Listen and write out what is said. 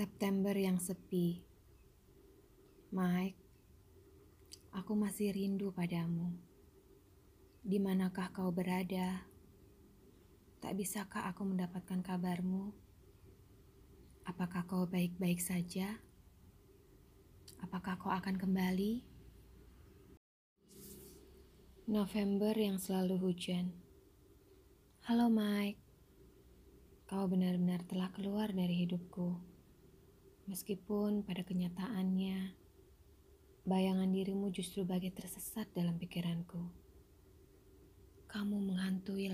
September yang sepi. Mike, aku masih rindu padamu. Di manakah kau berada? Tak bisakah aku mendapatkan kabarmu? Apakah kau baik-baik saja? Apakah kau akan kembali? November yang selalu hujan. Halo Mike, kau benar-benar telah keluar dari hidupku. Meskipun pada kenyataannya, bayangan dirimu justru bagai tersesat dalam pikiranku. Kamu menghantui.